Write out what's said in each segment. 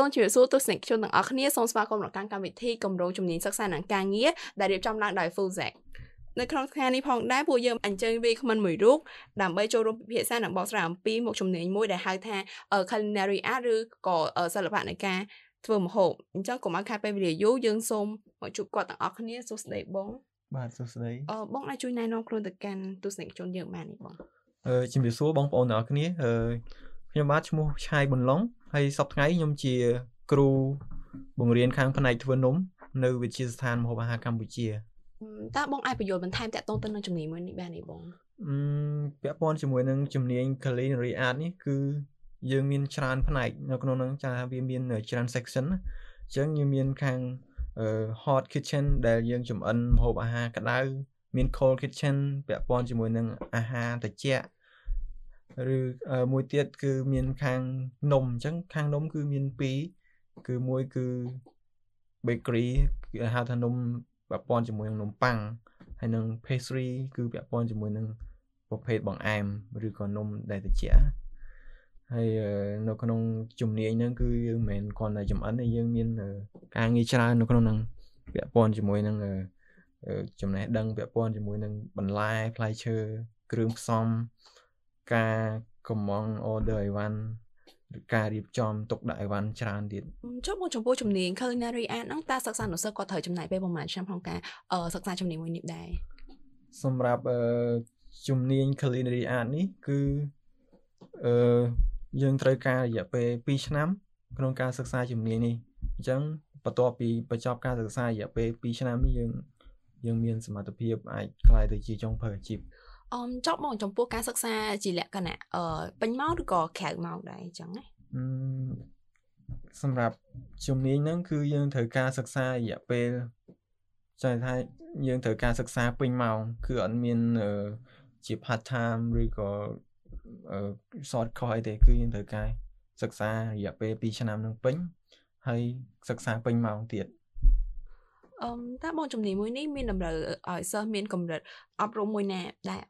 សូមជម្រាបសួរទស្សនិកជនទាំងអស់គ្នាសូមស្វាគមន៍មកកាន់កម្មវិធីគម្រោងជំនាញសិក្សានិងការងារដែលរៀបចំឡើងដោយ Fullzack នៅក្នុងថ្ងៃនេះផងដែរពួកយើងអញ្ជើញវាគ្មិនមួយរូបដើម្បីចូលរួមពិភាក្សានិងបកស្រាយអំពីមុខជំនាញមួយដែលហៅថា culinary art ឬក៏សិល្បៈនៃការធ្វើម្ហូបអញ្ចឹងកុំឲ្យខាតពេលវេលាយូរយើងសូមមកជួបគាត់ទាំងអស់គ្នាសួស្តីបងបាទសួស្តីអឺបងអាចជួយណែនាំខ្លួនទៅកាន់ទស្សនិកជនយើងបាននេះបងអឺជំរាបសួរបងប្អូនទាំងអស់គ្នាអឺ ខ្ញុំបាទឈ្មោះឆាយប៊ុនឡុងហើយសប្តាហ៍ខ្ញុំជាគ្រូបង្រៀនខាងផ្នែកធ្វើនំនៅវិទ្យាស្ថានម្ហូបអាហារកម្ពុជាតើបងអាចបញ្យល់បន្ថែមតាក់ទងទៅនឹងជំនាញមួយនេះបានទេបងអឺពាក់ព័ន្ធជាមួយនឹងជំនាញ culinary art នេះគឺយើងមានច្រើនផ្នែកនៅក្នុងហ្នឹងចាវាមានច្រើន section ណាអញ្ចឹងយើងមានខាង hot kitchen ដែលយើងចម្អិនម្ហូបអាហារក្តៅមាន cold kitchen ពាក់ព័ន្ធជាមួយនឹងអាហារត្រជាក់ ឬមួយទៀតគឺមានខាងនំអញ្ចឹងខាងនំគឺមាន2គឺមួយគឺ bakery គឺហៅថានំពាក់ព័ន្ធជាមួយនឹងនំប៉័ងហើយនឹង pastry គឺពាក់ព័ន្ធជាមួយនឹងប្រភេទបង្អែមឬក៏នំដែលត្រជាក់ហើយនៅក្នុងជំនាញហ្នឹងគឺយើងមិនមែនគ្រាន់តែចំអិនទេយើងមានការងារច្រើននៅក្នុងហ្នឹងពាក់ព័ន្ធជាមួយនឹងចំណេះដឹងពាក់ព័ន្ធជាមួយនឹងបន្លែផ្លែឈើគ្រឿងផ្សំ ការកំង order អីវ៉ាន់ឬការរៀបចំទុកដាក់អីវ៉ាន់ច្រើនទៀតចុះមកចំពោះជំនាញ culinary art ហ្នឹងតើសិក្សានុសិស្សគាត់ត្រូវចំណាយពេលប្រហែលឆ្នាំក្នុងការសិក្សាជំនាញមួយនេះដែរសម្រាប់ជំនាញ culinary art នេះគឺអឺយើងត្រូវការរយៈពេល2ឆ្នាំ ក្នុងការសិក្សាជំនាញនេះអញ្ចឹងបន្ទាប់ពីបញ្ចប់ការសិក្សារយៈពេល2ឆ្នាំនេះយើងយើងមានសមត្ថភាពអាចក្លាយទៅជាចុងភៅអាជីព អមចប់មកចំពោះការសិក្សាជាលក្ខណៈអឺពេញម៉ោងឬក៏ក្រៅម៉ោងដែរអញ្ចឹងណាសម្រាប់ជំនាញហ្នឹងគឺយើងត្រូវការសិក្សាររយៈពេលចាថាយើងត្រូវការសិក្សាពេញម៉ោងគឺអត់មានជា part time ឬក៏ short course អីទេគឺយើងត្រូវការសិក្សារយៈពេល2ឆ្នាំនឹងពេញហើយសិក្សាពេញម៉ោងទៀត អឺតើបងជំនាញមួយនេះមានតម្រូវឲ្យសិស្សមានកម្រិតអប់រំមួយណាដែរ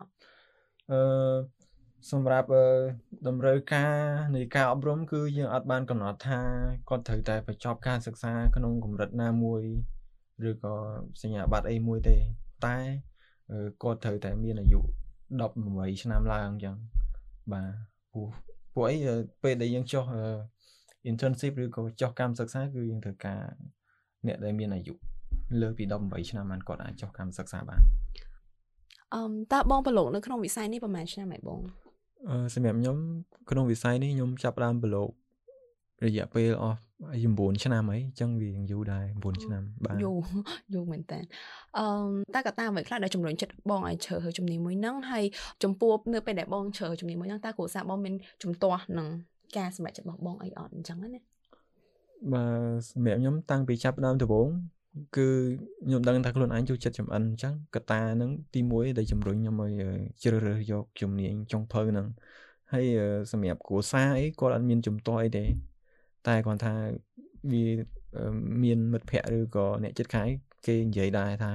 អឺសម្រាប់តម្រូវការនៃការអប់រំគឺយើងអត់បានកំណត់ថាគាត់ត្រូវតែបញ្ចប់ការសិក្សាក្នុងកម្រិតណាមួយឬក៏សញ្ញាបត្រអីមួយទេតែគាត់ត្រូវតែមានអាយុ18ឆ្នាំឡើងអញ្ចឹងបាទព្រោះពួកអីពេលដែលយើងចុះ internship ឬក៏ចុះកម្មសិក្សាគឺយើងត្រូវការអ្នកដែលមានអាយុ លើសពី18ឆ្នាំបានគាត់អាចចុះកម្មសិក្សាបានអឺតើបងប្រឡូកនៅក្នុងវិស័យនេះប្រហែលឆ្នាំហើយបងអឺសម្រាប់ខ្ញុំក្នុងវិស័យនេះខ្ញុំចាប់ផ្ដើមប្រឡូករយៈពេលអស់9ឆ្នាំហើយអញ្ចឹងវាយូរដែរ9ឆ្នាំបាទយូរយូរមែនតើអឺតើកត្តាអ្វីខ្លះដែលជំរុញចិត្តបងឲ្យជ្រើសរើសជំនាញមួយហ្នឹងហើយចំពោះនៅពេលដែលបងជ្រើសជំនាញមួយហ្នឹងតើគ្រូសាស្ត្របងមានជំទាស់នឹងការសម្រេចចិត្តរបស់បងអីអត់អញ្ចឹងណាបាទសម្រាប់ខ្ញុំតាំងពីចាប់ដើមដំបូង គឺខ្ញុំដឹងថាខ្លួនឯងចូលចិត្តចំអិនអញ្ចឹងកត្តាហ្នឹងទី1ដែលជំរុញខ្ញុំឲ្យជ្រើសរើសយកជំនាញចុងភៅហ្នឹងហើយសម្រាប់គ្រួសារអីគាត់អត់មានជំទាស់អីទេតែគាត់ថាវាមានមិត្តភ័ក្តិឬក៏អ្នកចិត្តខាងគេនិយាយដែរថា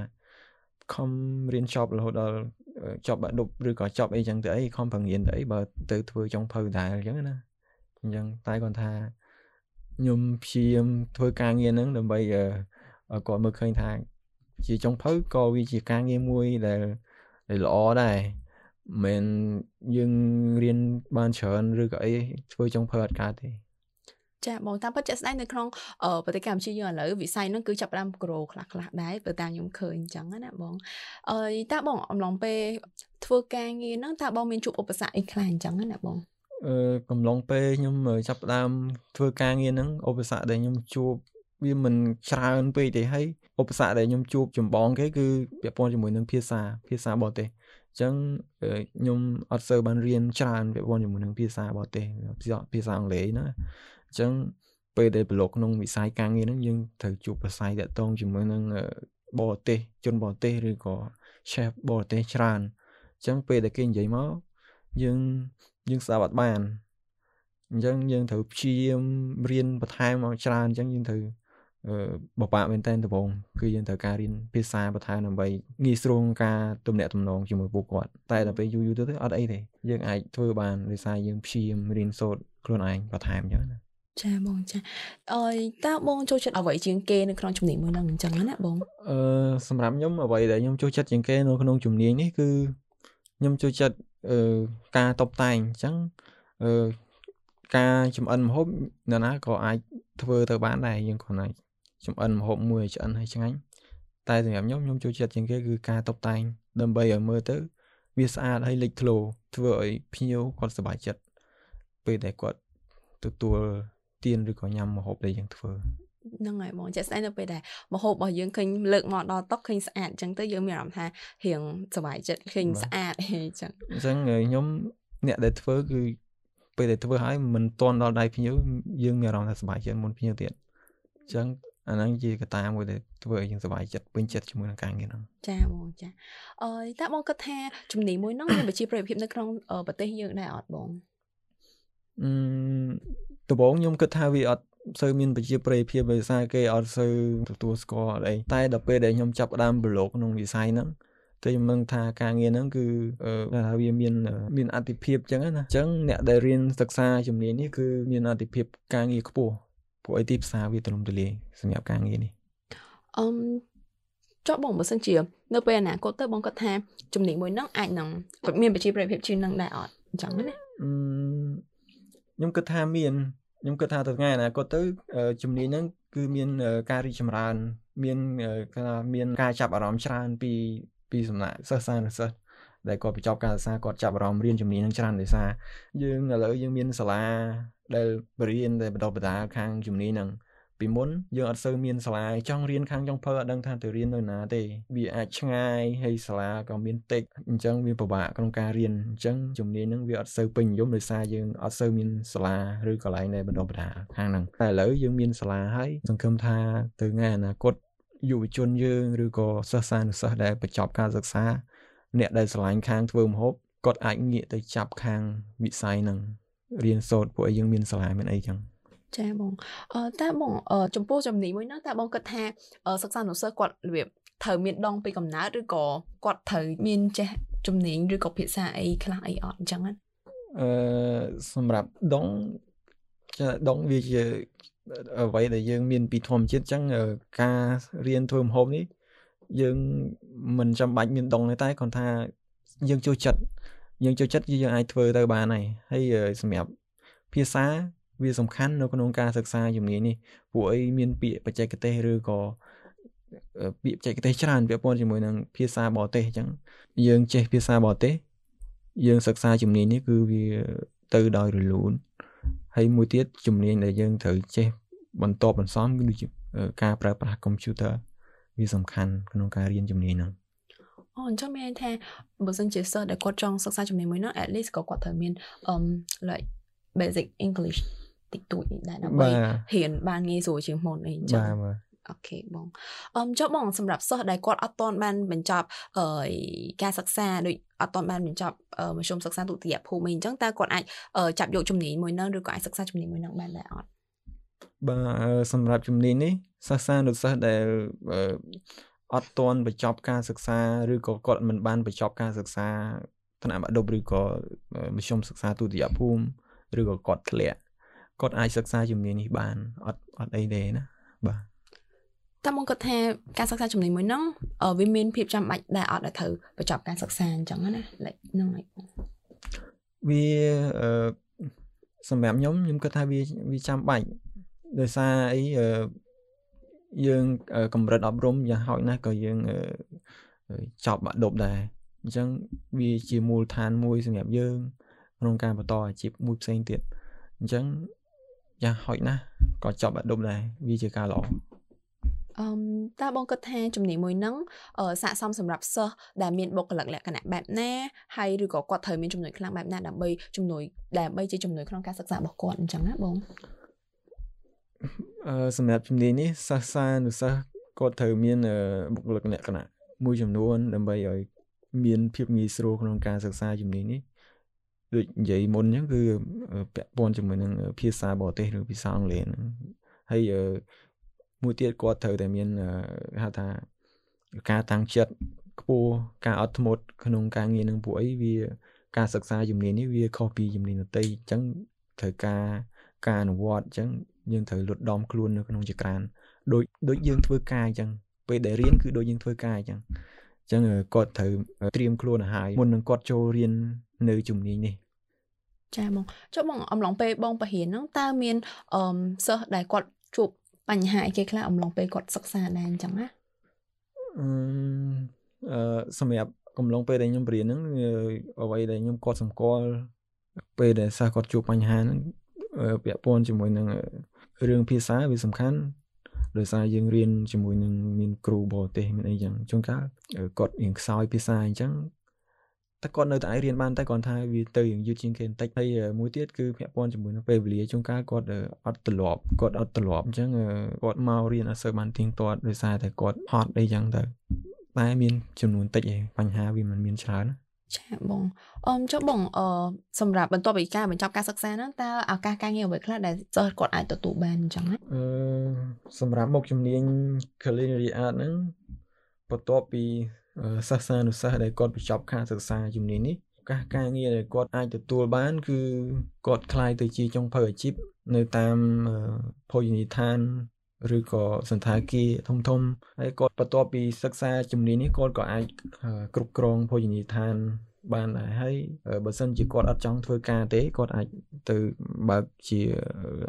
ខំរៀនចប់រហូតដល់ចប់បាក់ឌុបឬក៏ចប់អីចឹងទៅអីខំប្រងៀនទៅអីបើទៅធ្វើចុងភៅដែរអញ្ចឹងណាអញ្ចឹងតែគាត់ថាខ្ញុំព្យាយាមធ្វើការងារហ្នឹងដើម្បី គាត់មើលឃើញថាជាចុងភៅក៏វាជាការងារមួយដែលដែលល្អដែរមិនយើងរៀនបានច្រើនឬក៏អីធ្វើចុងភៅអត់កើតទេចាបងតាមពិតជាក់ស្ដែងនៅក្នុងប្រទេសកម្ពុជាយើងឥឡូវវិស័យហ្នឹងគឺចាប់ផ្ដើមក្រូខ្លះខ្លះដែរបើតាមខ្ញុំឃើញអញ្ចឹងណាបងអឺតើបងអំឡុងពេលធ្វើការងារហ្នឹងតើបងមានជួបឧបសគ្គអីខ្លះអញ្ចឹងណាបងអឺកំឡុងពេលខ្ញុំចាប់ផ្ដើមធ្វើការងារហ្នឹងឧបសគ្គដែលខ្ញុំជួប វាមិនច្រើនពេកទេហើយឧបសគ្គដែលខ្ញុំជួបចម្បងគេគឺពាក់ព័ន្ធជាមួយនឹងភាសាភាសាបរទេសអញ្ចឹងខ្ញុំអត់សូវបានរៀនច្រើនពាក់ព័ន្ធជាមួយនឹងភាសាបរទេសភាសាអង់គ្លេសណាអញ្ចឹងពេលដែលប្រឡូកក្នុងវិស័យការងារហ្នឹងយើងត្រូវជួបប្រស័យតាក់ទងជាមួយនឹងបរទេសជនបរទេសឬក៏ chef បរទេសច្រើនអញ្ចឹងពេលដែលគេនិយាយមកយើងយើងស្ដាប់អត់បានអញ្ចឹងយើងត្រូវព្យាយាមរៀនបន្ថែមមកច្រើនអញ្ចឹងយើងត្រូវ បបាក់មែនតើដំបូងគឺយើងត្រូវការរៀនភាសាបន្ថែមដើម្បីងាយស្រួលការទំនាក់ទំនងជាមួយពួកគាត់តែដល់ពេលយូរយូរទៅអត់អីទេយើងអាចធ្វើបានដោយសារយើងព្យាយាមរៀនសូត្រខ្លួនឯងបន្ថែមអញ្ចឹងណាចាបងចាអើយតើបងចូលចិត្តអ្វីជាងគេនៅក្នុងជំនាញមួយហ្នឹងអញ្ចឹងណាបងអឺសម្រាប់ខ្ញុំអ្វីដែលខ្ញុំចូលចិត្តជាងគេនៅក្នុងជំនាញនេះគឺខ្ញុំចូលចិត្តអឺការតបតែងអញ្ចឹងអឺការចំអិនម្ហូបនរណាក៏អាចធ្វើទៅបានដែរយើងគ្រាន់តែ ចំអិនម្ហូបមួយឆ្អិនឲ្យឆ្ងាញ់តែសម្រាប់ខ្ញុំខ្ញុំចូលចិត្តជាងគេគឺការតបតែងដើម្បីឲ្យមើលទៅ វាស្អាតហើយលេចធ្លោធ្វើឲ្យភ្ញៀវគាត់សប្បាយចិត្តពេលដែលគាត់ទទួលទានឬក៏ញ៉ាំម្ហូបដែលយើងធ្វើហ្នឹងហើយបងចាក់ស្ដែងទៅពេលដែលម្ហូបរបស់យើងឃើញលើកមកដល់តុឃើញស្អាតអញ្ចឹងទៅយើងមានអារម្មណ៍ថារៀងសុបាយចិត្តឃើញស្អាតអញ្ចឹងអញ្ចឹងខ្ញុំអ្នកដែលធ្វើគឺពេលដែលធ្វើហើយមិនតន់ដល់ដៃភ្ញៀវយើងមានអារម្មណ៍ថាសុបាយចិត្តមុនភ្ញៀវទៀតអញ្ចឹង អាហ្នឹងជាកត្តាមួយដែលធ្វើឲ្យយើងសុបាយចិត្តពេញចិត្តជាមួយនឹងការងារហ្នឹងចាបងចាអឺតើបងគិតថាជំនាញមួយហ្នឹងមានប្រជាប្រិយភាពនៅក្នុងប្រទេសយើងដែរអត់បងអឺដំបូងខ្ញុំគិតថាវាអត់សូវមានប្រជាប្រិយភាពដោយសារគេអត់សូវទទួលស្គាល់អីតែដល់ពេលដែលខ្ញុំចាប់ផ្ដើមប្រឡូកក្នុងវិស័យហ្នឹងតែខ្ញុំនឹងថាការងារហ្នឹងគឺថាវាមានមានអតិភិបអញ្ចឹងណាអញ្ចឹងអ្នកដែលរៀនសិក្សាជំនាញនេះគឺមានអតិភិបការងារខ្ពស់ ព្រោះអីទីផ្សារវាទូលំទូលាយសម្រាប់ការងារនេះអឺចុះបងបើសិនជា នៅពេលអនាគតទៅបងគាត់ថាជំនាញមួយហ្នឹងអាចនឹងមានប្រជាប្រិយភាពជាងនឹងដែរអត់អញ្ចឹងណាអឺខ្ញុំគិតថាមានខ្ញុំគិតថាទៅថ្ងៃអនាគតទៅជំនាញហ្នឹងគឺមានការរីកចម្រើន មានគេថាមានការចាប់អារម្មណ៍ច្រើន ពីពីសំណាក់សិស្សសានុសិស្សដែលគាត់បញ្ចប់ការសិក្សាគាត់ចាប់អារម្មណ៍រៀនជំនាញនឹងច្រើនដោយសារយើងឥឡូវយើងមានសាលា ដែលបរៀនដែលបន្តបណ្ដាខាងជំនាញហ្នឹងពីមុនយើងអត់សូវមានសាលាចង់រៀនខាងចុងភៅអត់ដឹងថាទៅរៀននៅណាទេវាអាចឆ្ងាយហើយសាលាក៏មានតិចអញ្ចឹងវាពិបាកក្នុងការរៀនអញ្ចឹងជំនាញហ្នឹងវាអត់សូវពេញនិយមដោយសារយើងអត់សូវមានសាលាឬកន្លែងដែលបណ្ដុះបណ្ដាលខាងហ្នឹងតែឥឡូវយើងមានសាលាហើយសង្ឃឹមថាទៅថ្ងៃអនាគតយុវជនយើងឬក៏សិស្សសានុសិស្សដែលបញ្ចប់ការសិក្សា អ្នកដែលឆ្លាញ់ខាងធ្វើម្ហូបគាត់អាចងាកទៅចាប់ខាងវិស័យហ្នឹង រៀនសូត្រពួកយើងមានសាលាមានអីចឹងចាបងអឺតែបងចំពោះចំណីមួយហ្នឹងតែបងគិតថាសិក្សានុសិស្សគាត់របៀបត្រូវមានដងពីកំណើតឬក៏គាត់ត្រូវមានចេះជំនាញឬក៏ភាសាអីខ្លះអីអត់អញ្ចឹងណាអឺសម្រាប់ដងចាដងវាជាអ្វីដែលយើងមានពីធម្មជាតិអញ្ចឹងការរៀនធ្វើម្ហូបនេះយើងមិនចាំបាច់មានដងទេតែគ្រាន់ថាយើងចូលចិត្ត យើងចូលចិត្តយើងអាចធ្វើទៅបានហើយហើយសម្រាប់ភាសាវាសំខាន់នៅក្នុងការសិក្សាជំនាញនេះពួកអីមានពាក្យបច្ចេកទេសឬក៏ពាក្យបច្ចេកទេសច្រើនពាក់ព័ន្ធជាមួយនឹងភាសាបរទេសអញ្ចឹងយើងចេះភាសាបរទេសយើងសិក្សាជំនាញនេះគឺវាទៅដោយរលូនហើយមួយទៀតជំនាញដែលយើងត្រូវចេះបន្តបន្សំគឺដូចជាការប្រើប្រាស់ computer វាសំខាន់ក្នុងការរៀនជំនាញហ្នឹង អូអញ្ចឹងមានថាបើសិនជាសិស្សដែលគាត់ចង់សិក្សាជំនាញមួយហ្នឹង at least ក៏គាត់ត្រូវមាន um like basic english តិចតួចនេះដែរដើម្បីរៀនបានងាយស្រួលជាងមុនអីអញ្ចឹងបាទអូខេបងអឺចុះបងសម្រាប់សិស្សដែលគាត់អត់ទាន់បានបញ្ចប់អឺការសិក្សាដូចអត់ទាន់បានបញ្ចប់មធ្យមសិក្សាទុតិយភូមិអីអញ្ចឹងតើគាត់អាចចាប់យកជំនាញមួយហ្នឹងឬក៏អាចសិក្សាជំនាញមួយហ្នឹងបានដែរអត់បាទសម្រាប់ជំនាញនេះសិស្សសានុសិស្សដែល អត់ទាន់បញ្ចប់ការសិក្សាឬក៏គាត់មិនបានបញ្ចប់ការសិក្សាថ្នាក់បាក់ឌុបឬក៏មធ្យមសិក្សាទុតិយភូមិឬក៏គាត់ធ្លាក់គាត់អាចសិក្សាជំនាញនេះបានអត់អត់អីទេណាបាទតែមកគាត់ថាការសិក្សាជំនាញមួយហ្នឹងវាមានភាពចាំបាច់ដែរអត់ដែលត្រូវបញ្ចប់ការសិក្សាអញ្ចឹងណាហ្នឹងហើយវាសម្រាប់ខ្ញុំខ្ញុំគិតថាវាវាចាំបាច់ដោយសារអី យើងកម្រិតអប់រំយ៉ាងហោចណាស់ក៏យើងចប់បាក់ឌុបដែរអញ្ចឹងវាជាមូលដ្ឋានមួយសម្រាប់យើងក្នុងការបន្តអាជីពមួយផ្សេងទៀតអញ្ចឹងយ៉ាងហោចណាស់ក៏ចប់បាក់ឌុបដែរវាជាការល្អអឺតើបងគិតថាជំនាញមួយហ្នឹងស័កសមសម្រាប់សិស្សដែលមានបុគ្គលិកលក្ខណៈបែបណាហើយឬក៏គាត់ត្រូវមានចំណុចខ្លាំងបែបណាដើម្បីជំនួយដើម្បីជាជំនួយក្នុងការសិក្សារបស់គាត់អញ្ចឹងណាបង អឺសម្រាប់ជំនាញនេះសិស្សសានុសិស្សគាត់ត្រូវមានបុគ្គលិកលក្ខណៈមួយចំនួន ដើម្បីឲ្យមានភាពងាយស្រួលក្នុងការសិក្សាជំនាញនេះដូចនិយាយមុនអញ្ចឹងគឺពាក់ព័ន្ធជាមួយនឹងភាសាបរទេសឬភាសាអង់គ្លេសហ្នឹងហើយមួយទៀតគាត់ត្រូវតែមានហៅថាការតាំងចិត្តខ្ពស់ការអត់ធ្មត់ក្នុងការងារនឹងពួកអីវា ការសិក្សាជំនាញនេះវាខុសពីជំនាញដទៃអញ្ចឹងត្រូវការការអនុវត្តអញ្ចឹង យើងត្រូវលុតដំខ្លួននៅក្នុងចក្រានដូចដូចយើងធ្វើការអញ្ចឹងពេលដែលរៀនគឺដូចយើងធ្វើការអញ្ចឹងអញ្ចឹងគាត់ត្រូវត្រៀមខ្លួនឲ្យហើយមុននឹងគាត់ចូលរៀននៅជំនាញនេះចាបងចុះបងអំឡុងពេលបងបរិញ្ញាហ្នឹងតើមានអឺសិស្សដែលគាត់ជួបបញ្ហាអីគេខ្លះអំឡុងពេលគាត់សិក្សាដែរអញ្ចឹងណាអឺសម្រាប់កំឡុងពេលដែលខ្ញុំរៀនហ្នឹងអ្វីដែលខ្ញុំគាត់សម្គាល់ពេលដែលសិស្សគាត់ជួបបញ្ហាហ្នឹង ពាក់ព័ន្ធជាមួយនឹងរឿងភាសាវាសំខាន់ដោយសារយើងរៀនជាមួយនឹងមានគ្រូបរទេសមានអីចឹងជួនកាលគាត់រៀនខ្សោយភាសាអញ្ចឹងតែគាត់នៅតែអាចរៀនបានតែគាត់ថាវាទៅយើងយឺតជាងគេបន្តិចហើយមួយទៀតគឺពាក់ព័ន្ធជាមួយនឹងពេលវេលាជួនកាលគាត់អត់ទលាប់គាត់អត់ទលាប់អញ្ចឹងគាត់មករៀនអត់សូវបានទៀងទាត់ដោយសារតែគាត់ហត់អីចឹងទៅតែមានចំនួនតិចឯងបញ្ហាវាមិនមានច្រើន ចាបងអមចុះបងអឺសម្រាប់បន្ទាប់ពីការបញ្ចប់ការសិក្សាហ្នឹងតើឱកាសការងារអ្វីខ្លះដែលសិស្សគាត់អាចទទួលបានអញ្ចឹងអឺសម្រាប់មុខជំនាញ culinary art ហ្នឹងបន្ទាប់ពីសិស្សានុសិស្សដែលគាត់បញ្ចប់ការសិក្សាជំនាញនេះឱកាសការងារដែលគាត់អាចទទួលបាន គឺគាត់ខ្លាយទៅជាចុងភៅអាជីពនៅតាមភោជនីយដ្ឋាន ឬក៏សន្តាគារធំធំហើយគាត់បន្ទាប់ពីសិក្សាជំនាញនេះគាត់ក៏អាចគ្រប់គ្រងភោជនីយដ្ឋានបានដែរហើយបើសិនជាគាត់អត់ចង់ធ្វើការទេគាត់អាចទៅបើកជា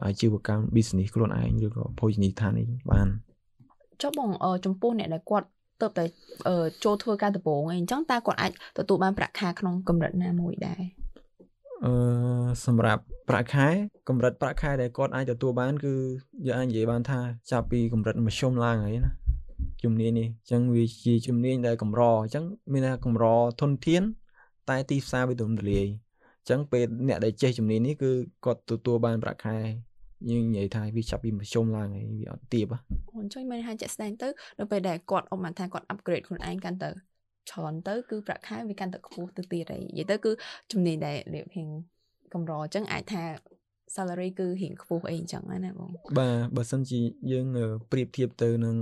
អាជីវកម្ម business ខ្លួនឯងឬក៏ភោជនីយដ្ឋាននេះបានចុះបងចំពោះអ្នកដែលគាត់ទៅតែចូលធ្វើការដំបូងអីអញ្ចឹងតើគាត់អាចទទួលបានប្រាក់ខែក្នុងកម្រិតណាមួយដែរអឺសម្រាប់ ប្រាក់ខែកម្រិតប្រាក់ខែដែលគាត់អាចទទួលបាន គឺយើងអាចនិយាយបានថាចាប់ពីកម្រិតមធ្យមឡើងហើយណាជំនាញនេះអញ្ចឹងវាជាជំនាញដែលកម្រអញ្ចឹងមានថាកម្រធនធាន តែទីផ្សារវាទូលំទូលាយអញ្ចឹងពេលអ្នកដែលចេះជំនាញនេះគឺគាត់ទទួលបានប្រាក់ខែយើងនិយាយថាវាចាប់ពីមធ្យមឡើងហើយវាអត់ទៀបអូនជួយមើលថាជាក់ស្ដែងទៅដល់ពេលដែលគាត់អមថាគាត់ upgrade ខ្លួនឯងកាន់ទៅច្រើនទៅគឺប្រាក់ខែវាកាន់តែខ្ពស់ទៅទៀតហើយនិយាយទៅគឺជំនាញដែលរៀបរៀង កម្រអញ្ចឹងអាចថា salary គឺរៀងខ្ពស់អីអញ្ចឹងណាបងបាទបើសិនជាយើងប្រៀបធៀបទៅនឹង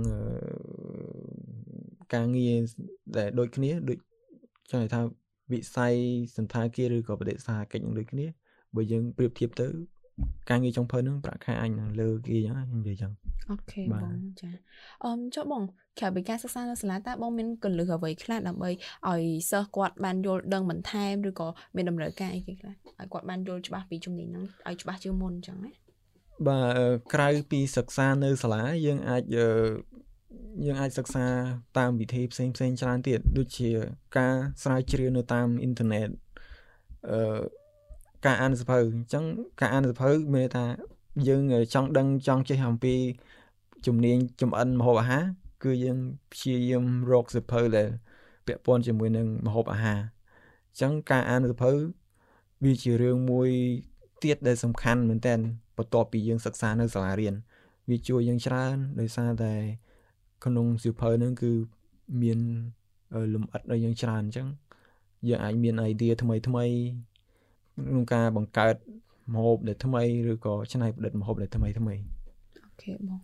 ការងារដែលដូចគ្នាដូចចង់និយាយថាវិស័យសន្តាគារឬក៏បដិសាកិច្ចនឹងដូចគ្នាបើយើងប្រៀបធៀបទៅ ការងារចុងភៅហ្នឹងប្រាក់ខែអញនឹងលើគេអញ្ចឹងខ្ញុំនិយាយអញ្ចឹងអូខេបងចាអឺចុះបងក្រៅពីការសិក្សានៅសាលាតើបងមានកលឹះអ្វីខ្លះដើម្បីឲ្យសិស្សគាត់បានយល់ដឹងបន្ថែមឬក៏មានតម្រូវការអីគេខ្លះឲ្យគាត់បានយល់ច្បាស់ពីជំនាញហ្នឹងឲ្យច្បាស់ជាងមុនអញ្ចឹងណាបាទក្រៅពីសិក្សានៅសាលាយើងអាចយើងអាចសិក្សាតាមវិធីផ្សេងផ្សេងច្រើនទៀតដូចជាការស្រាវជ្រាវនៅតាមអ៊ីនធឺណិតអឺ ការអានសភៅអញ្ចឹងការអានសភៅមានថាយើងចង់ដឹងចង់ចេះអំពីជំនាញចំអិនម្ហូបអាហារគឺយើងព្យាយាមរកសភៅដែលពាក់ព័ន្ធជាមួយនឹងម្ហូបអាហារអញ្ចឹងការអានសភៅវាជារឿងមួយទៀតដែលសំខាន់មែនតើបន្ទាប់ពីយើងសិក្សានៅសាលារៀនវាជួយយើងច្រើនដោយសារតែក្នុងសៀវភៅហ្នឹងគឺមានលំអិតឲ្យយើងច្រើនអញ្ចឹងយើងអាចមាន idea ថ្មីថ្មី ក្នុងការបង្កើតម្ហូបដែលថ្មីឬក៏ច្នៃប្រឌិតម្ហូបដែលថ្មីថ្មីអូខេបង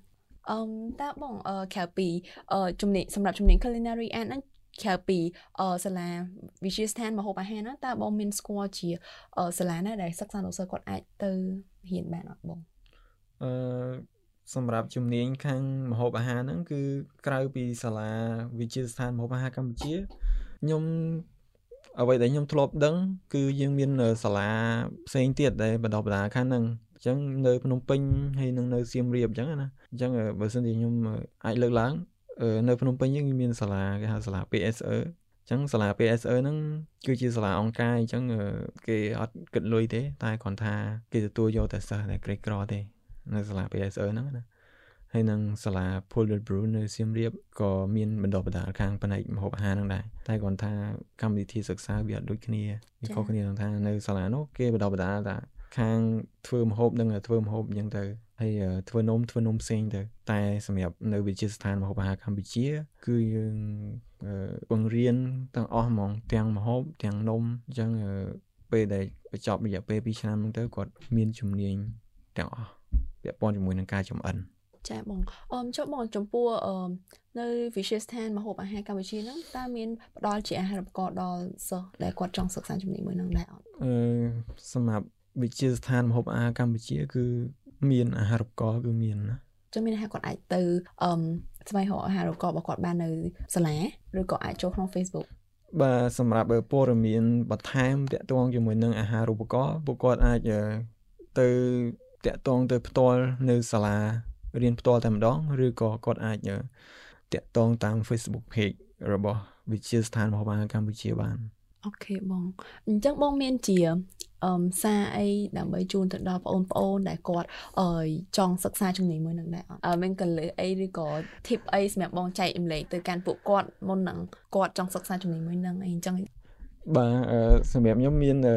អឺតើបងអឺក្រៅពីអឺជំនាញសម្រាប់ជំនាញ culinary art ហ្នឹងក្រៅពីអឺសាលាវិទ្យាស្ថានម្ហូបអាហារហ្នឹងតើបងមានស្គាល់ជាអឺសាលាណាដែលសិក្សានៅសិស្សគាត់អាចទៅរៀនបានអត់បងអឺសម្រាប់ជំនាញខាងម្ហូបអាហារហ្នឹងគឺក្រៅពីសាលាវិទ្យាស្ថានម្ហូបអាហារកម្ពុជាខ្ញុំ អ្វីដែលខ្ញុំធ្លាប់ដឹង គឺយើងមានសាលាផ្សេងទៀតដែលបណ្ដុះបណ្ដាលខាងហ្នឹងអញ្ចឹងនៅភ្នំពេញហើយនឹងនៅសៀមរាបអញ្ចឹងណាអញ្ចឹងបើសិនជាខ្ញុំអាចលើកឡើងនៅភ្នំពេញយើងមានសាលាគេហៅសាលា PSE អញ្ចឹងសាលា PSE ហ្នឹងគឺជាសាលាអង្គការអញ្ចឹងគេអត់គិតលុយទេ តែគ្រាន់ថា គេទទួលយកតែសិស្សដែលក្រីក្រទេនៅសាលា PSE ហ្នឹងណា ហើយនឹងសាលា Pulled Brew នៅសៀមរាបក៏មានបណ្ដុះបណ្ដាលខាងផ្នែកម្ហូបអាហារហ្នឹងដែរតែគាត់ថាកម្មវិធីសិក្សាវាអត់ដូចគ្នាវាខុសគ្នាក្នុងថានៅសាលានោះគេបណ្ដុះបណ្ដាលថាខាងធ្វើម្ហូបនឹងធ្វើម្ហូបអញ្ចឹងទៅហើយធ្វើនំធ្វើនំផ្សេងទៅតែសម្រាប់នៅវិទ្យាស្ថានម្ហូបអាហារកម្ពុជា គឺយើងបង្រៀនទាំងអស់ហ្មងទាំងម្ហូបទាំងនំអញ្ចឹងពេលដែលបញ្ចប់រយៈពេល2ឆ្នាំហ្នឹងទៅគាត់មានជំនាញទាំងអស់ពាក់ព័ន្ធជាមួយនឹងការចំអិន ចាបងអមចុះបងចំពោះអមនៅវិទ្យាស្ថានមហូបអាហារកម្ពុជាហ្នឹងតើមានផ្ដល់ជាអាហារូបករណ៍ដល់សិស្សដែលគាត់ចង់សិក្សាជំនាញមួយហ្នឹងដែរអត់អឺសម្រាប់វិទ្យាស្ថានមហូបអាហារកម្ពុជា គឺ មានអាហារូបករណ៍គឺមានណាចឹងមានន័យថាគាត់អាចទៅអឺស្វែងរកអាហារូបករណ៍របស់គាត់បាននៅសាលាឬក៏អាចចូលក្នុង Facebook បាទសម្រាប់ព័ត៌មានបន្ថែមតាក់ទងជាមួយនឹងអាហារូបករណ៍ពួកគាត់អាចអឺទៅតាក់ទងទៅផ្ទាល់នៅសាលា រៀនផ្ទាល់តែម្ដងឬក៏គាត់អាចអឺតាក់ទងតាម Facebook page របស់វិទ្យាស្ថានរបស់បានកម្ពុជាបានអូខេបងអញ្ចឹងបងមានជាអឺសារអីដើម្បីជូនទៅដល់បងប្អូនដែលគាត់អឺចង់សិក្សាជំនាញមួយនឹងដែរអត់អឺមានកលឹះអីឬក៏ tip អីសម្រាប់បងចែករំលែកទៅកាន់ពួកគាត់មុននឹងគាត់ចង់សិក្សាជំនាញមួយនឹងអីអញ្ចឹង បាទអឺសម្រាប់ខ្ញុំមានអឺ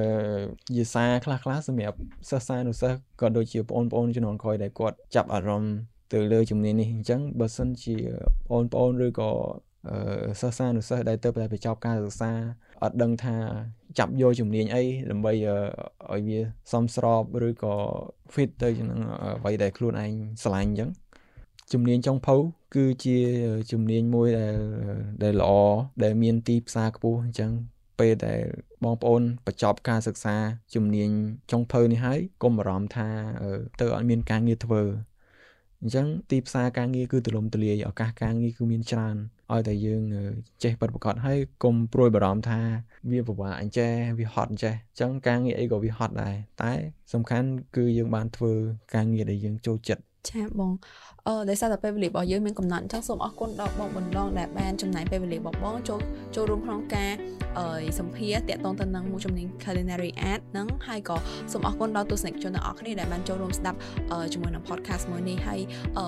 យេសាខ្លះខ្លះសម្រាប់សិស្សានុសិស្សក៏ដូចជាបងប្អូនជំនាន់ក្រោយដែលគាត់ចាប់អារម្មណ៍ទៅលើជំនាញនេះអញ្ចឹងបើសិនជាបងប្អូនឬក៏អឺសិស្សានុសិស្សដែលទៅតែបញ្ចប់ការសិក្សាអត់ដឹងថាចាប់យកជំនាញអីដើម្បីឲ្យវាសមស្របឬក៏ fit ទៅនឹងអ្វីដែលខ្លួនឯងស្រឡាញ់អញ្ចឹងជំនាញចុងភៅគឺជាជំនាញមួយដែលដែលល្អដែលមានទីផ្សារខ្ពស់អញ្ចឹង ពេលដែលបងប្អូនបញ្ចប់ការសិក្សាជំនាញចុងភៅនេះហើយកុំបារម្ភថាទៅអត់មានការងារធ្វើអញ្ចឹងទីផ្សារការងារគឺទូលំទូលាយឱកាសការងារគឺមានច្រើនឲ្យតែយើងចេះបិទប្រកបហើយកុំព្រួយបារម្ភថាវាពិបាកអញ្ចេះវាហត់អញ្ចេះអញ្ចឹងការងារអីក៏វាហត់ដែរតែសំខាន់គឺយើងបានធ្វើការងារដែលយើងចូលចិត្ត ចាបងអឺដោយសារតែពេលវេលារបស់យើងមានកំណត់អញ្ចឹងសូមអរគុណដល់បងបណ្ដងដែលបានចំណាយពេលវេលារបស់បងចូលចូលរួមក្នុងការអឺសម្ភារតាក់ទងទៅនឹងមួយជំនាញ culinary art ហ្នឹងហើយក៏សូមអរគុណដល់ទស្សនិកជនទាំងអស់គ្នាដែលបានចូលរួមស្ដាប់ជាមួយនឹង podcast មួយនេះហើយ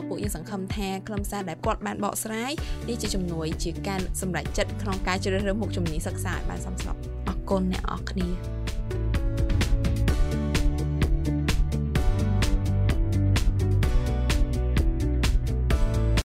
ពួកយើងសង្ឃឹមថាខ្លឹមសារដែលគាត់បានបកស្រាយនេះជាជំនួយជាការសម្រេចចិត្តក្នុងការជ្រើសរើសមុខជំនាញសិក្សាឲ្យបានសមស្របអរគុណអ្នកអរគ្នា